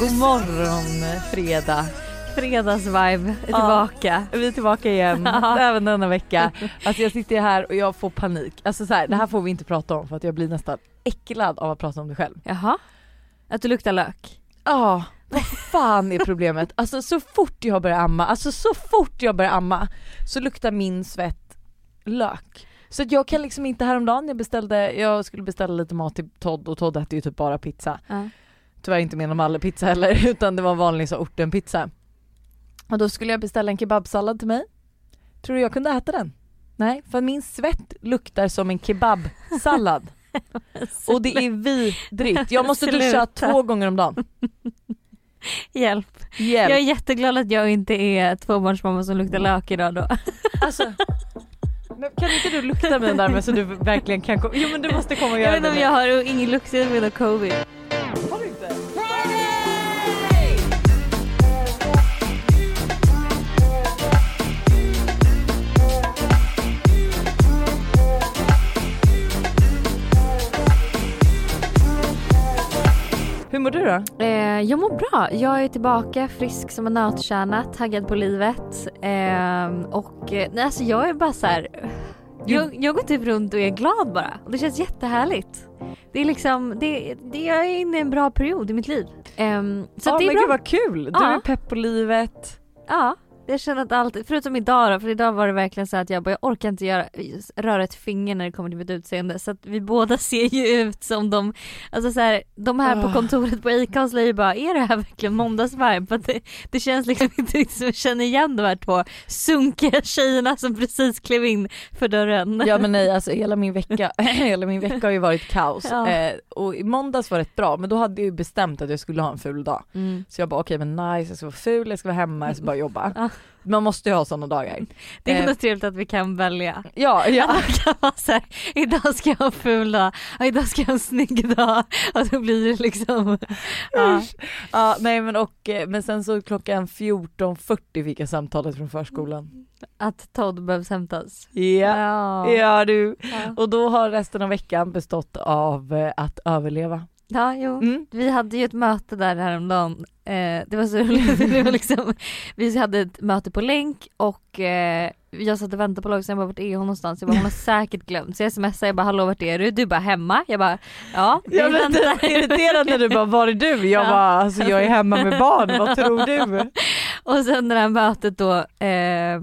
God morgon fredag. Fredagsvibe är tillbaka. Vi är tillbaka igen, Ja. även denna vecka. Alltså jag sitter här och jag får panik. Alltså så här, det här får vi inte prata om för att jag blir nästan äcklad av att prata om det själv. Jaha. Att du luktar lök? Ja, vad fan är problemet? Alltså så fort jag börjar amma, alltså så fort jag börjar amma så luktar min svett lök. Så att jag kan liksom inte häromdagen, jag beställde, jag skulle beställa lite mat till Todd och Todd äter ju typ bara pizza. Ja. Tyvärr inte med någon pizza heller utan det var vanlig så ortenpizza. Och då skulle jag beställa en kebabsallad till mig. Tror du jag kunde äta den? Nej, för min svett luktar som en kebabsallad. och det är vidrigt. Jag måste duscha två gånger om dagen. Hjälp. Hjälp. Jag är jätteglad att jag inte är tvåbarnsmamma som luktar lök idag då. Alltså, men kan inte du lukta där med så du verkligen kan komma? Jo men du måste komma och Jag göra vet inte om det. jag har ingen luktsinne med covid. Mår du då? Eh, jag mår bra. Jag är tillbaka frisk som en nötkärna, taggad på livet. Eh, och eh, nej, alltså jag är bara så här. Jag, jag går typ runt och är glad bara. Och det känns jättehärligt. Det är liksom, det, det, jag är inne i en bra period i mitt liv. Ehm, så ja det är men bra. gud vad kul, du Ja. är pepp på livet. Ja, jag känner att allt, förutom idag då, för idag var det verkligen så att jag bara, jag orkar inte göra, röra ett finger när det kommer till mitt utseende så att vi båda ser ju ut som de, alltså så här, de här Ah. på kontoret på ICA och ju bara, är det här verkligen måndagsvibe? För det, det känns liksom inte riktigt som jag känner igen de här två sunkiga tjejerna som precis klev in för dörren. Ja men nej alltså hela min vecka, hela min vecka har ju varit kaos. Ja. Eh, och i måndags var rätt bra men då hade jag ju bestämt att jag skulle ha en ful dag. Mm. Så jag bara okej men nice, jag ska vara ful, jag ska vara hemma, jag ska bara jobba. Man måste ju ha sådana dagar. Det är Eh. ändå trevligt att vi kan välja. Ja, ja. Att man kan så här, idag ska jag ha en ful dag, idag ska jag ha en snygg dag och då blir det liksom, ja. ja nej men och eh, men sen så klockan 14.40 fick jag samtalet från förskolan. att Todd behövs hämtas. Ja, Ja. ja du. Ja. Och då har resten av veckan bestått av eh, att överleva. Ja, jo. Mm. Vi hade ju ett möte där häromdagen. Eh, det var så roligt. Det var liksom, vi hade ett möte på länk och eh, jag satt och väntade på Lojsan, jag bara vart är hon någonstans? Jag bara hon har säkert glömt. Så jag smsade, jag bara hallå vart är du? Du bara hemma? Jag bara ja, Jag blev irriterad när du bara var är du? Jag Ja. bara alltså jag är hemma med barn, vad tror du? Och sen det här mötet då eh,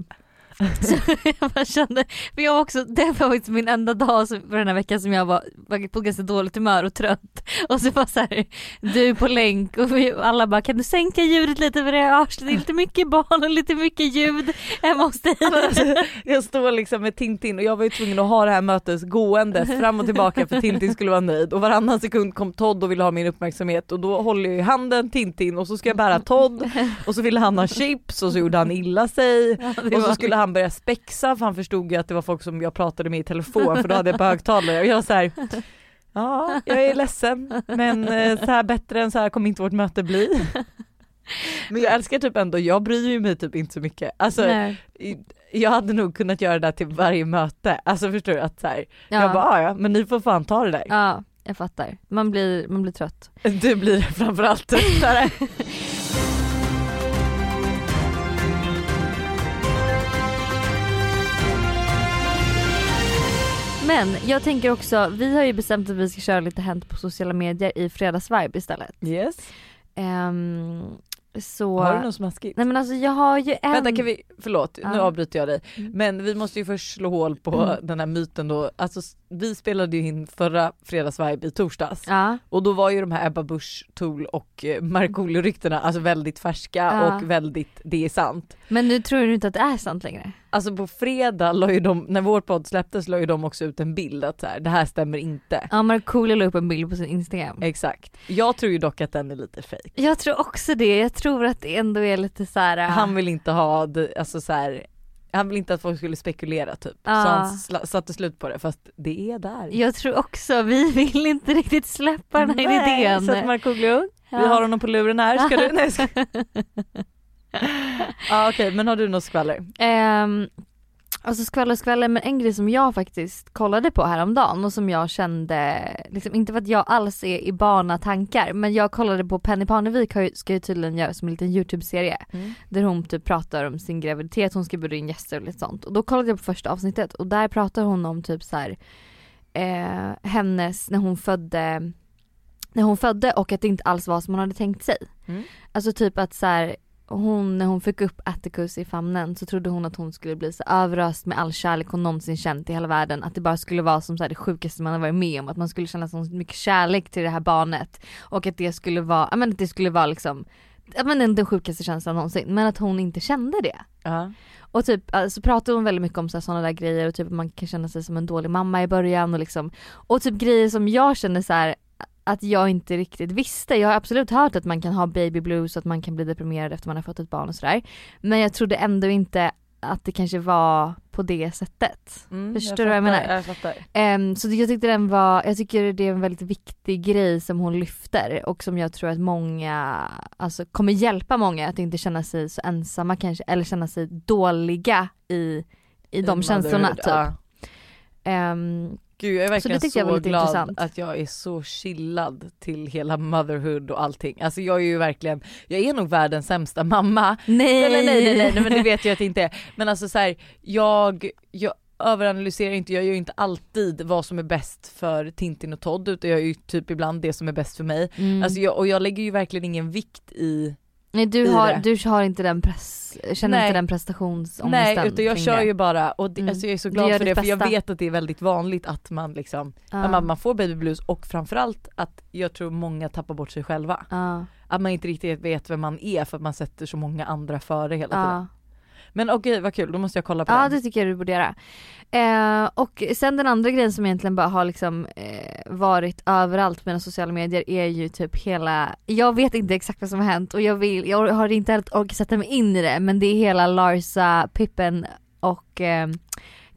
så jag bara kände, för jag var också, det var faktiskt min enda dag som, för den här veckan som jag var, var på ganska dåligt humör och trött. Och så var så här, du på länk och vi, alla bara kan du sänka ljudet lite för det är, lite mycket barn och lite mycket ljud hemma hos dig. Alltså, jag står liksom med Tintin och jag var ju tvungen att ha det här mötet gåendes fram och tillbaka för Tintin skulle vara nöjd och varannan sekund kom Todd och ville ha min uppmärksamhet och då håller jag i handen Tintin och så ska jag bära Todd och så ville han ha chips och så gjorde han illa sig och så skulle han börja spexa för han förstod ju att det var folk som jag pratade med i telefon för då hade jag på högtalare och jag så här. Ja, jag är ledsen men eh, så här bättre än så här kommer inte vårt möte bli. Men jag älskar typ ändå, jag bryr ju mig typ inte så mycket. Alltså Nej. jag hade nog kunnat göra det där till varje möte. Alltså förstår du? Att så här, Ja. Jag bara "Ah, ja men ni får fan ta det där. ja, jag fattar. Man blir, man blir trött. Du blir framförallt tröttare. Men jag tänker också, vi har ju bestämt att vi ska köra lite Hänt på sociala medier i fredagsvibe istället. Yes. Ehm, så... Har du något smaskigt? Nej men alltså jag har ju en... Vänta kan vi, förlåt nu Ja. avbryter jag dig. Mm. Men vi måste ju först slå hål på Mm. den här myten då. Alltså vi spelade ju in förra fredagsvibe i torsdags. Ja, Och då var ju de här Ebba Busch Thor och eh, Markoolio ryktena alltså väldigt färska Ja. och väldigt, det är sant. men nu tror du inte att det är sant längre? Alltså på fredag la ju de, när vår podd släpptes la ju de också ut en bild att så här, det här stämmer inte. Ja Markoolio la upp en bild på sin Instagram. Exakt. Jag tror ju dock att den är lite fake. Jag tror också det, jag tror att det ändå är lite så här. äh, Han vill inte ha, alltså så här, han vill inte att folk skulle spekulera typ. Ja. Så han sla- satte slut på det fast det är där. Jag tror också, vi vill inte riktigt släppa den här Nej, idén. Så att Markoolio, Ja. vi har honom på luren här, ska du? Nej, ska... Ja okej men har du något skvaller? Ehm, Alltså skvaller skvaller men en grej som jag faktiskt kollade på häromdagen och som jag kände, liksom, inte för att jag alls är i bana tankar men jag kollade på Penny Parnevik har ska ju tydligen göra som en liten YouTube-serie Mm. där hon typ pratar om sin graviditet, hon ska bjuda in gäster och lite sånt. Och då kollade jag på första avsnittet och där pratar hon om typ så här, eh, hennes, när hon födde när hon födde och att det inte alls var som hon hade tänkt sig. Mm. Alltså typ att så här, hon, när hon fick upp Atticus i famnen så trodde hon att hon skulle bli så överöst med all kärlek hon någonsin känt i hela världen. Att det bara skulle vara som så här, det sjukaste man har varit med om. Att man skulle känna så mycket kärlek till det här barnet. Och att det skulle vara, ja men att det skulle vara liksom, ja men den, sjukaste känslan någonsin. Men att hon inte kände det. Ja. Och typ alltså, pratar hon väldigt mycket om sådana där grejer och typ att man kan känna sig som en dålig mamma i början och liksom Och typ grejer som jag känner så här att jag inte riktigt visste. Jag har absolut hört att man kan ha baby blues och att man kan bli deprimerad efter man har fått ett barn och sådär. Men jag trodde ändå inte att det kanske var på det sättet. Mm, Förstår du vad jag menar? Jag fattar. Ehm, så jag tyckte den var, jag tycker det är en väldigt viktig grej som hon lyfter och som jag tror att många, alltså kommer hjälpa många att inte känna sig så ensamma kanske eller känna sig dåliga i, i de I känslorna typ. ja. Ehm, Gud jag är verkligen så, lite glad intressant. att jag är så chillad till hela motherhood och allting. Alltså jag är ju verkligen, jag är nog världens sämsta mamma. nej. Nej nej nej nej, nej, nej men det vet jag att det inte är. Men alltså så här, jag, jag överanalyserar inte, jag gör ju inte alltid vad som är bäst för Tintin och Todd utan jag gör ju typ ibland det som är bäst för mig. Mm. Alltså jag, och jag lägger ju verkligen ingen vikt i nej du har, det. du har inte den press, känner Nej. inte den prestationsångesten Nej utan jag kör det. ju bara och det, Mm. alltså jag är så glad för det för jag bästa. vet att det är väldigt vanligt att man liksom, Ja. man, man får baby blues och framförallt att jag tror många tappar bort sig själva. Ja. Att man inte riktigt vet vem man är för att man sätter så många andra före hela tiden. Men okej vad kul, då måste jag kolla på Ja den. det tycker jag du borde göra. Eh, och sen den andra grejen som egentligen bara har liksom eh, varit överallt mina sociala medier är ju typ hela, jag vet inte exakt vad som har hänt och jag vill, jag har inte helt orkat sätta mig in i det men det är hela Larsa, Pippen och eh,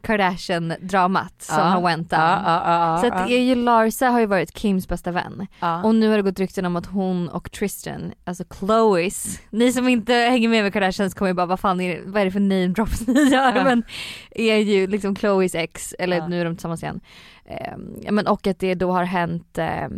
Kardashian dramat som har went down. Så att det är ju Larsa har ju varit Kims bästa vän och nu har det gått rykten om att hon och Tristan, alltså Chloes, ni som inte hänger med med Kardashians kommer ju bara vad fan är det, vad är det för name drops ni gör? Men är ju liksom Chloes ex, eller nu är de tillsammans igen. Ja, men och att det då har hänt eh,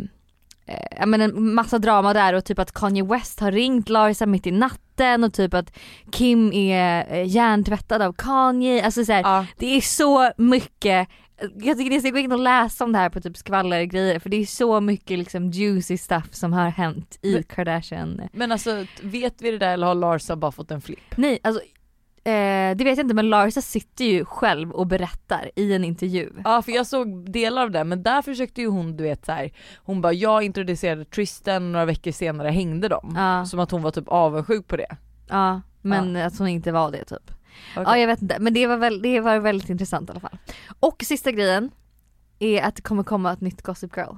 ja, men en massa drama där och typ att Kanye West har ringt Larsa mitt i natten och typ att Kim är eh, hjärntvättad av Kanye. Alltså så här, ja. det är så mycket jag tycker ni ska gå in och läsa om det här på typ skvallergrejer för det är så mycket liksom juicy stuff som har hänt i Kardashian. Men alltså vet vi det där eller har Larsa bara fått en flipp? Nej alltså eh, det vet jag inte men Larsa sitter ju själv och berättar i en intervju. Ja för jag såg delar av det men där försökte ju hon du vet så här. hon bara jag introducerade Tristan några veckor senare hängde de. Ja, Som att hon var typ avundsjuk på det. ja men att hon inte var det typ. Okej. Ja jag vet inte men det var, väl, det var väldigt intressant i alla fall. Och sista grejen är att det kommer komma ett nytt Gossip Girl.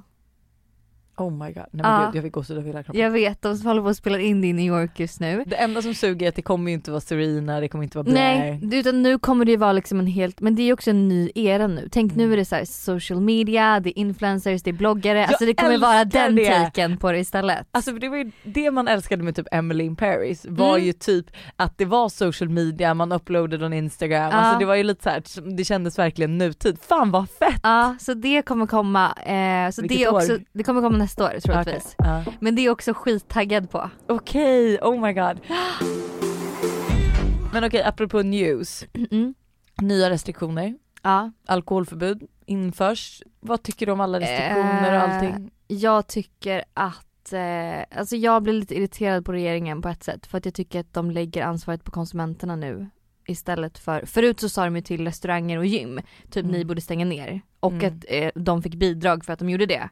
Oh my god, nej men Ja. gud jag fick gåshud över hela kroppen. Jag vet, de håller på att spela in det i New York just nu. Det enda som suger är att det kommer ju inte vara Serena, det kommer inte vara Blair. Nej, utan nu kommer det ju vara liksom en helt, men det är ju också en ny era nu. Tänk nu Mm. är det så social media, det är influencers, det är bloggare, alltså det kommer vara den det. taken på det istället. Alltså det var ju det man älskade med typ Emily in Paris var Mm. ju typ att det var social media, man uploadade on Instagram, Ja. alltså det var ju lite så här, det kändes verkligen nutid. Fan vad fett! Ja, så det kommer komma, eh, så Vilket det är också, år? det kommer komma nästa år troligtvis. Okej, ja. Men det är också skittaggad på. Okej, oh my god. Men okej, apropå news. Mm. Nya restriktioner, Ja, alkoholförbud införs. Vad tycker du om alla restriktioner och Eh, allting? jag tycker att, eh, alltså jag blir lite irriterad på regeringen på ett sätt för att jag tycker att de lägger ansvaret på konsumenterna nu istället för, förut så sa de ju till restauranger och gym, typ Mm. ni borde stänga ner och Mm. att eh, de fick bidrag för att de gjorde det.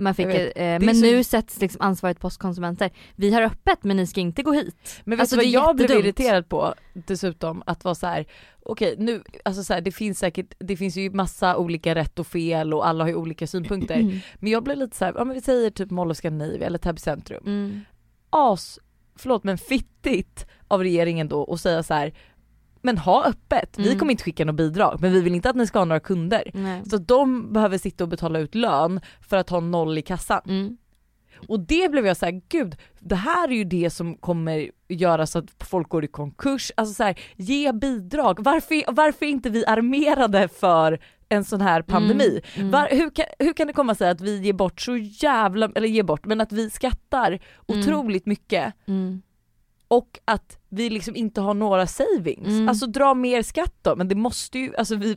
Man fick, vet. eh, men så- nu sätts liksom ansvaret på oss konsumenter. Vi har öppet men ni ska inte gå hit. Men vet alltså, du vad jag blev irriterad på dessutom? Att vara så här: okej nu, alltså så här, det finns säkert, det finns ju massa olika rätt och fel och alla har ju olika synpunkter. Mm. Men jag blev lite så här, ja men vi säger typ Mall of Scandinavia eller Täby centrum. Mm. As, förlåt men fittigt av regeringen då att säga så här. Men ha öppet, vi Mm. kommer inte skicka något bidrag men vi vill inte att ni ska ha några kunder. Nej. Så de behöver sitta och betala ut lön för att ha noll i kassan. Mm. Och det blev jag så här, gud det här är ju det som kommer göra så att folk går i konkurs, alltså så här, ge bidrag. Varför, varför är inte vi armerade för en sån här pandemi? Mm, mm. Var, hur, kan, hur kan det komma sig att vi ger bort så jävla, eller ger bort, men att vi skattar Mm. otroligt mycket Mm. Och att vi liksom inte har några savings. Mm. Alltså dra mer skatt då, men det måste ju, alltså vi,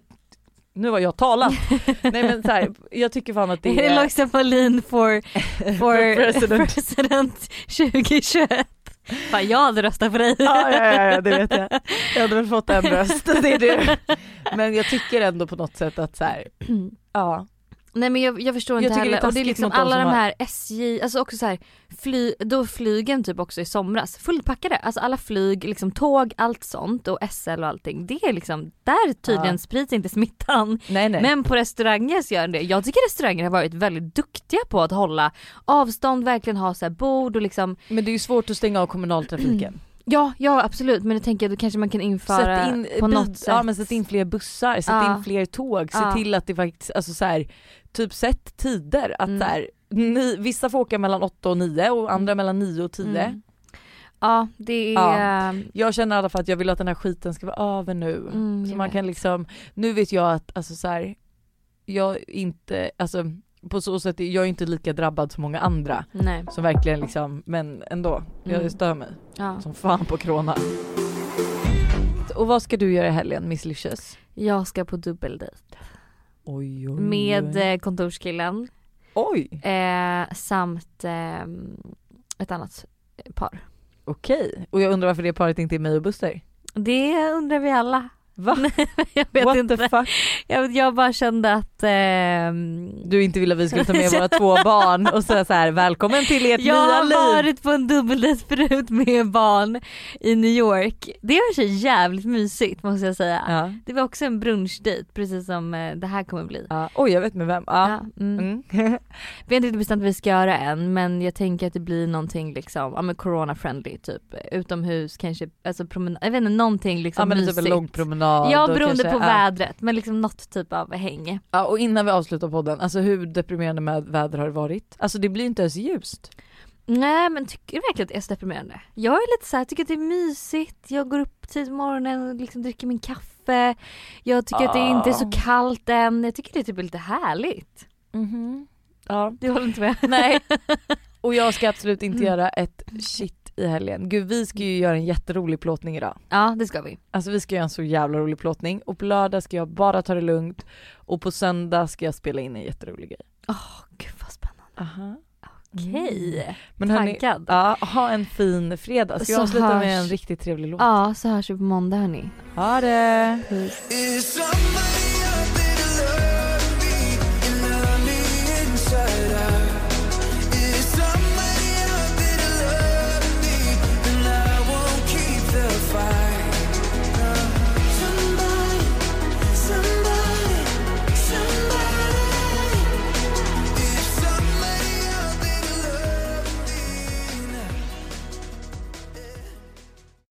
nu var jag talat. Nej men så här, jag tycker fan att det Det är är... Loxa Paulin for, for president. president 2021. Fan jag hade röstat på dig. Ja, ja, ja, ja det vet jag. Jag hade väl fått en röst, det är du. Men jag tycker ändå på något sätt att så här, ja. Nej men jag, jag förstår Jag inte tycker det heller och det är liksom de alla de har- här SJ, alltså också så här, fly, då flygen typ också i somras, fullpackade. Alltså alla flyg, liksom tåg, allt sånt och SL och allting. Det är liksom, där tydligen Ja. sprids inte smittan. Nej nej. Men på restauranger så gör det. Jag tycker restauranger har varit väldigt duktiga på att hålla avstånd, verkligen ha så bord och liksom Men det är ju svårt att stänga av kommunaltrafiken. Ja, ja absolut men jag tänker att då kanske man kan införa in, på något sätt. Ja men sätt in fler bussar, sätt Ja. in fler tåg, se Ja. till att det faktiskt, alltså så här, typ sätt tider att Mm. så här, ni, vissa får åka mellan 8 och 9 och andra mellan 9 och 10. Mm. Ja det är... Ja. Jag känner i alla fall att jag vill att den här skiten ska vara över nu. Mm, så man vet. kan liksom, nu vet jag att alltså så här, jag inte, alltså på så sätt, jag är inte lika drabbad som många andra. Nej. Som verkligen liksom, men ändå, jag Mm. stör mig Ja. som fan på corona. Och vad ska du göra i helgen Miss Licious? Jag ska på dubbeldejt Oj, oj, med oj. eh, kontorskillen Oj, eh, samt eh, ett annat par. okej. Och jag undrar varför det paret inte är mig och Buster? Det undrar vi alla. Va? jag vet What inte. the fuck? Jag, jag bara kände att ehm, Du inte ville att vi skulle ta med våra två barn och säga så här: välkommen till ert jag nya har liv. varit på en dubbeldejt förut med barn i New York. Det var sig jävligt mysigt måste jag säga. Ja. Det var också en brunchdejt precis som eh, det här kommer bli. Ja. Oj jag vet med vem. Ja. Ja, mm. Mm. Vi har inte riktigt bestämt vad vi ska göra än men jag tänker att det blir någonting liksom, ja men corona friendly typ utomhus kanske, alltså promenad, jag vet inte någonting liksom ja men mysigt. typ en lång promenad. Ja beroende kanske- på vädret men liksom något typ av häng. Ja och innan vi avslutar podden, alltså hur deprimerande med väder har det varit? Alltså det blir inte ens ljust. Nej men tycker du verkligen att det är så deprimerande? Jag är lite så här, tycker att det är mysigt, jag går upp tidigt på morgonen och liksom dricker min kaffe. Jag tycker att det inte är så Ah. kallt än, jag tycker det är typ lite härligt. Mhm. Ja. Du håller inte med? Nej. Och jag ska absolut inte Mm. göra ett shit i helgen. Gud vi ska ju göra en jätterolig plåtning idag. Ja det ska vi. Alltså vi ska göra en så jävla rolig plåtning och på lördag ska jag bara ta det lugnt och på söndag ska jag spela in en jätterolig grej. Åh gud vad spännande. Aha. Okej. Men hörni, Taggad. ja, ha en fin fredag. Ska Så jag avsluta med hörs- en riktigt trevlig låt? Ja så hörs vi på måndag hörni. Ha det! Puss.